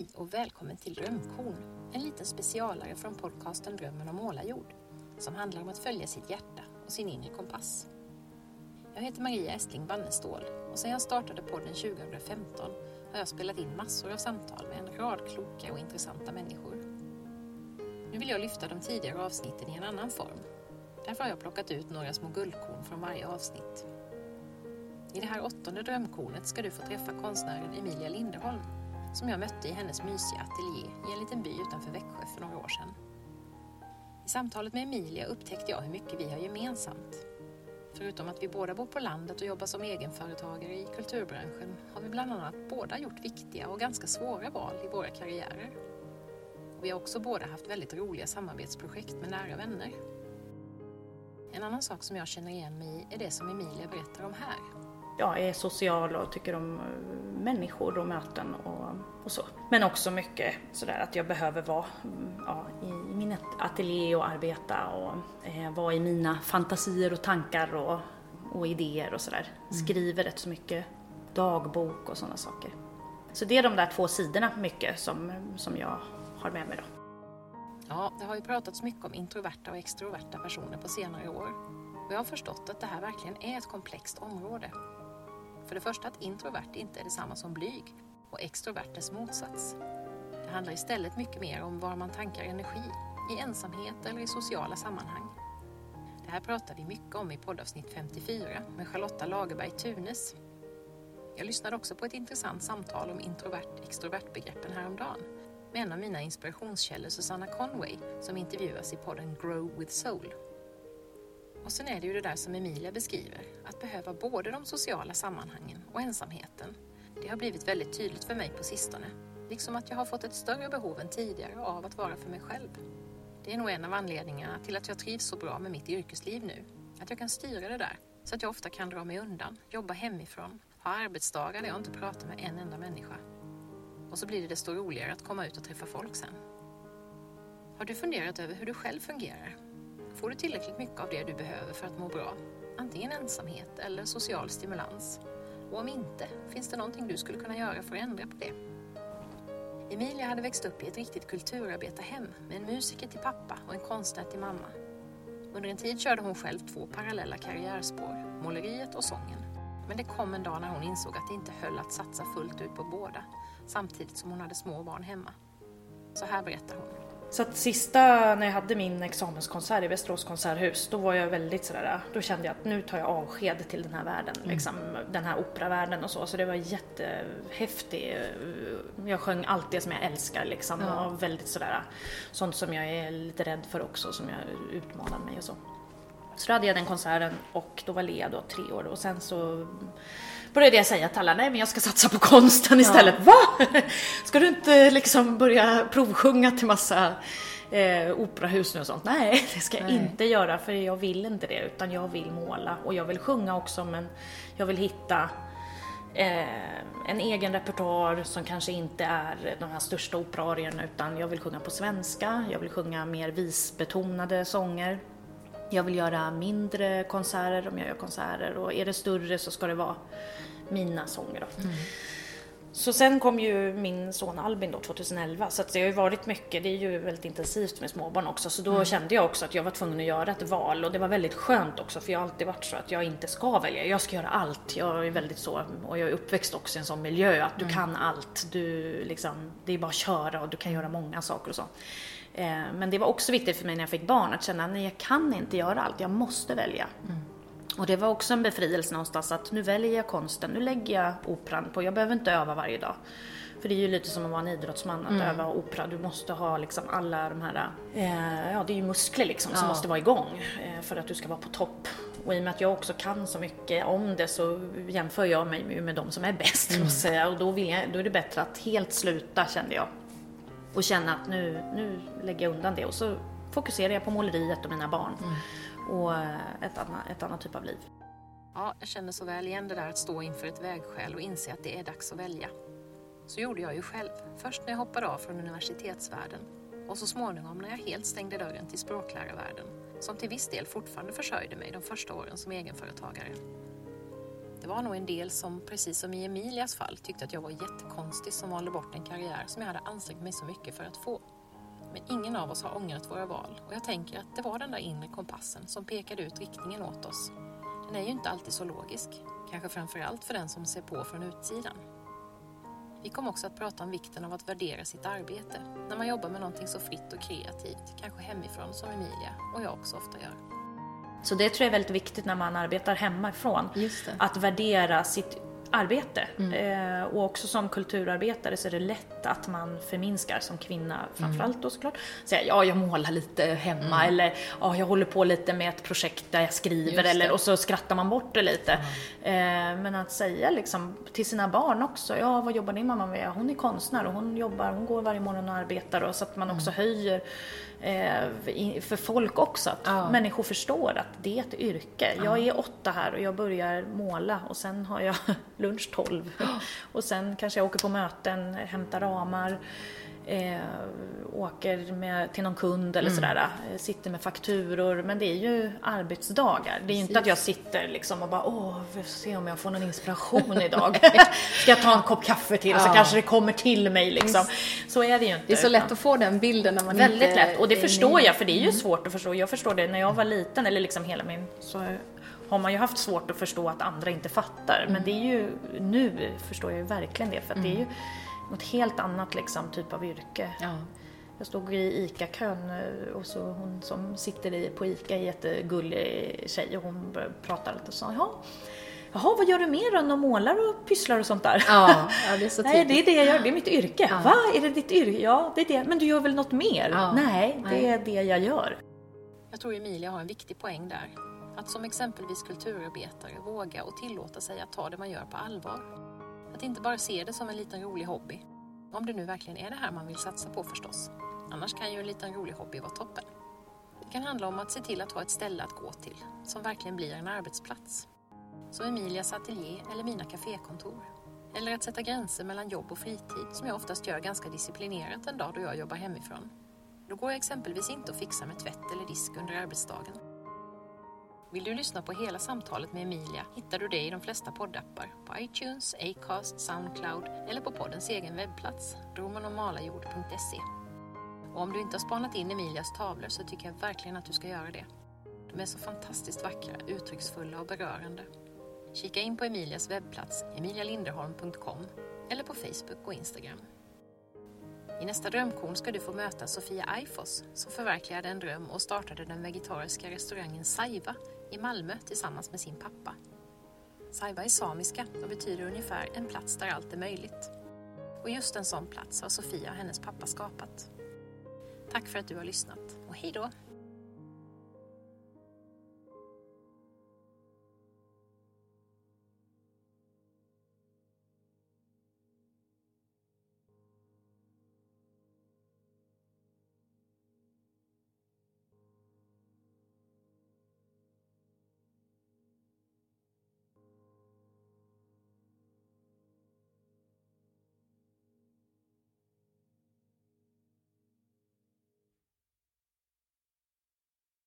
Hej och välkommen till Drömkorn, en liten specialare från podcasten Drömmen om målarjord som handlar om att följa sitt hjärta och sin inre kompass. Jag heter Maria Estling Bannestål och sedan jag startade podden 2015 har jag spelat in massor av samtal med en rad kloka och intressanta människor. Nu vill jag lyfta de tidigare avsnitten i en annan form. Därför har jag plockat ut några små guldkorn från varje avsnitt. I det här åttonde drömkornet ska du få träffa konstnären Emilia Linderholm som jag mötte i hennes mysiga ateljé i en liten by utanför Växjö för några år sedan. I samtalet med Emilia upptäckte jag hur mycket vi har gemensamt. Förutom att vi båda bor på landet och jobbar som egenföretagare i kulturbranschen har vi bland annat båda gjort viktiga och ganska svåra val i våra karriärer. Och vi har också båda haft väldigt roliga samarbetsprojekt med nära vänner. En annan sak som jag känner igen mig i är det som Emilia berättar om här. Jag är social och tycker om eh, människor och möten och, och så. Men också mycket sådär att jag behöver vara mm, ja, i min ateljé och arbeta och eh, vara i mina fantasier och tankar och, och idéer och sådär. Mm. Skriver rätt så mycket dagbok och sådana saker. Så det är de där två sidorna mycket som, som jag har med mig då. Ja, det har ju pratats mycket om introverta och extroverta personer på senare år. Och jag har förstått att det här verkligen är ett komplext område. För det första att introvert inte är detsamma som blyg och extrovert dess motsats. Det handlar istället mycket mer om var man tankar energi, i ensamhet eller i sociala sammanhang. Det här pratar vi mycket om i poddavsnitt 54 med Charlotta Lagerberg Tunes. Jag lyssnade också på ett intressant samtal om introvert-extrovert-begreppen häromdagen med en av mina inspirationskällor Susanna Conway som intervjuas i podden Grow with Soul. Och sen är det ju det där som Emilia beskriver, att behöva både de sociala sammanhangen och ensamheten. Det har blivit väldigt tydligt för mig på sistone, liksom att jag har fått ett större behov än tidigare av att vara för mig själv. Det är nog en av anledningarna till att jag trivs så bra med mitt yrkesliv nu. Att jag kan styra det där, så att jag ofta kan dra mig undan, jobba hemifrån, ha arbetsdagar där jag inte pratar med en enda människa. Och så blir det desto roligare att komma ut och träffa folk sen. Har du funderat över hur du själv fungerar? Får du tillräckligt mycket av det du behöver för att må bra? Antingen ensamhet eller social stimulans? Och om inte, finns det någonting du skulle kunna göra för att ändra på det? Emilia hade växt upp i ett riktigt kulturarbetarhem med en musiker till pappa och en konstnär till mamma. Under en tid körde hon själv två parallella karriärspår, måleriet och sången. Men det kom en dag när hon insåg att det inte höll att satsa fullt ut på båda, samtidigt som hon hade små barn hemma. Så här berättar hon. Så att sista, när jag hade min examenskonsert i Västerås konserthus, då var jag väldigt sådär, då kände jag att nu tar jag avsked till den här världen, mm. liksom, den här operavärlden och så. Så det var jättehäftigt. Jag sjöng allt det som jag älskar liksom ja. och väldigt sådär, sånt som jag är lite rädd för också, som jag utmanar mig och så. Så då hade jag den konserten och då var Lea då tre år och sen så började jag säga till alla, nej men jag ska satsa på konsten istället. Ja. Va? Ska du inte liksom börja provsjunga till massa eh, operahus nu och sånt? Nej, det ska jag nej. inte göra för jag vill inte det utan jag vill måla och jag vill sjunga också men jag vill hitta eh, en egen repertoar som kanske inte är de här största operaarierna utan jag vill sjunga på svenska, jag vill sjunga mer visbetonade sånger. Jag vill göra mindre konserter om jag gör konserter och är det större så ska det vara mina sånger. Då. Mm. Så sen kom ju min son Albin då 2011 så det har ju varit mycket, det är ju väldigt intensivt med småbarn också så då mm. kände jag också att jag var tvungen att göra ett val och det var väldigt skönt också för jag har alltid varit så att jag inte ska välja, jag ska göra allt. Jag är väldigt så, och jag är uppväxt också i en sån miljö att du mm. kan allt, du liksom, det är bara att köra och du kan göra många saker och så. Eh, men det var också viktigt för mig när jag fick barn att känna att jag kan inte göra allt, jag måste välja. Mm. Och det var också en befrielse någonstans att nu väljer jag konsten, nu lägger jag operan på, jag behöver inte öva varje dag. För det är ju lite som att vara en idrottsman, att mm. öva opera. Du måste ha liksom alla de här, eh, ja det är ju muskler liksom ja. som måste vara igång eh, för att du ska vara på topp. Och i och med att jag också kan så mycket om det så jämför jag mig med de som är bäst. Mm. Säga. och då, vill jag, då är det bättre att helt sluta kände jag och känna att nu, nu lägger jag undan det och så fokuserar jag på måleriet och mina barn mm och eh, ett annat, ett annat typ av liv. Ja, jag känner så väl igen det där att stå inför ett vägskäl och inse att det är dags att välja. Så gjorde jag ju själv, först när jag hoppade av från universitetsvärlden och så småningom när jag helt stängde dörren till språklärarvärlden som till viss del fortfarande försörjde mig de första åren som egenföretagare. Det var nog en del som, precis som i Emilias fall, tyckte att jag var jättekonstig som valde bort en karriär som jag hade ansträngt mig så mycket för att få. Men ingen av oss har ångrat våra val och jag tänker att det var den där inre kompassen som pekade ut riktningen åt oss. Den är ju inte alltid så logisk, kanske framförallt för den som ser på från utsidan. Vi kommer också att prata om vikten av att värdera sitt arbete när man jobbar med någonting så fritt och kreativt, kanske hemifrån som Emilia och jag också ofta gör. Så det tror jag är väldigt viktigt när man arbetar hemifrån. Att värdera sitt arbete. Mm. Eh, och också som kulturarbetare så är det lätt att man förminskar som kvinna framförallt mm. då såklart. Säga ja, jag målar lite hemma mm. eller ja, jag håller på lite med ett projekt där jag skriver eller och så skrattar man bort det lite. Mm. Eh, men att säga liksom till sina barn också, ja vad jobbar din mamma med? Hon är konstnär och hon jobbar, hon går varje morgon och arbetar och så att man också mm. höjer eh, för folk också. Att ja. människor förstår att det är ett yrke. Ja. Jag är åtta här och jag börjar måla och sen har jag lunch tolv. och sen kanske jag åker på möten, hämtar ramar eh, åker med, till någon kund eller mm. sådär, eh, sitter med fakturor. Men det är ju arbetsdagar. Det är ju inte att jag sitter liksom och bara åh, vi får se om jag får någon inspiration idag. Ska jag ta en kopp kaffe till ja. så kanske det kommer till mig liksom. Så är det ju inte. Det är så lätt att få den bilden när man Väldigt inte lätt och det förstår jag för det är ju mm. svårt att förstå. Jag förstår det när jag var liten eller liksom hela min så har man ju haft svårt att förstå att andra inte fattar. Mm. Men det är ju, nu förstår jag ju verkligen det för att det är ju något helt annat liksom, typ av yrke. Ja. Jag stod i ICA-kön eh, och så hon som sitter på ICA är jättegullig tjej och hon pratade lite och sa Jaha, Jaha, vad gör du mer än att målar och pysslar och sånt där? Ja, ja det är så Nej, det är det jag gör, det är mitt yrke. Ja. Va, är det ditt yrke? Ja, det är det. Men du gör väl något mer? Ja. Nej, det Nej. är det jag gör. Jag tror Emilia har en viktig poäng där. Att som exempelvis kulturarbetare våga och tillåta sig att ta det man gör på allvar. Att inte bara se det som en liten rolig hobby. Om det nu verkligen är det här man vill satsa på förstås. Annars kan ju en liten rolig hobby vara toppen. Det kan handla om att se till att ha ett ställe att gå till, som verkligen blir en arbetsplats. Som Emilias ateljé eller mina kafékontor. Eller att sätta gränser mellan jobb och fritid, som jag oftast gör ganska disciplinerat en dag då jag jobbar hemifrån. Då går jag exempelvis inte att fixa med tvätt eller disk under arbetsdagen. Vill du lyssna på hela samtalet med Emilia hittar du det i de flesta poddappar, på iTunes, Acast, Soundcloud eller på poddens egen webbplats, romanomalajord.se. Och om du inte har spanat in Emilias tavlor så tycker jag verkligen att du ska göra det. De är så fantastiskt vackra, uttrycksfulla och berörande. Kika in på Emilias webbplats, emilialinderholm.com eller på Facebook och Instagram. I nästa drömkorn ska du få möta Sofia Aifos som förverkligade en dröm och startade den vegetariska restaurangen Saiva i Malmö tillsammans med sin pappa. Saiva är samiska och betyder ungefär en plats där allt är möjligt. Och just en sån plats har Sofia och hennes pappa skapat. Tack för att du har lyssnat och hej då!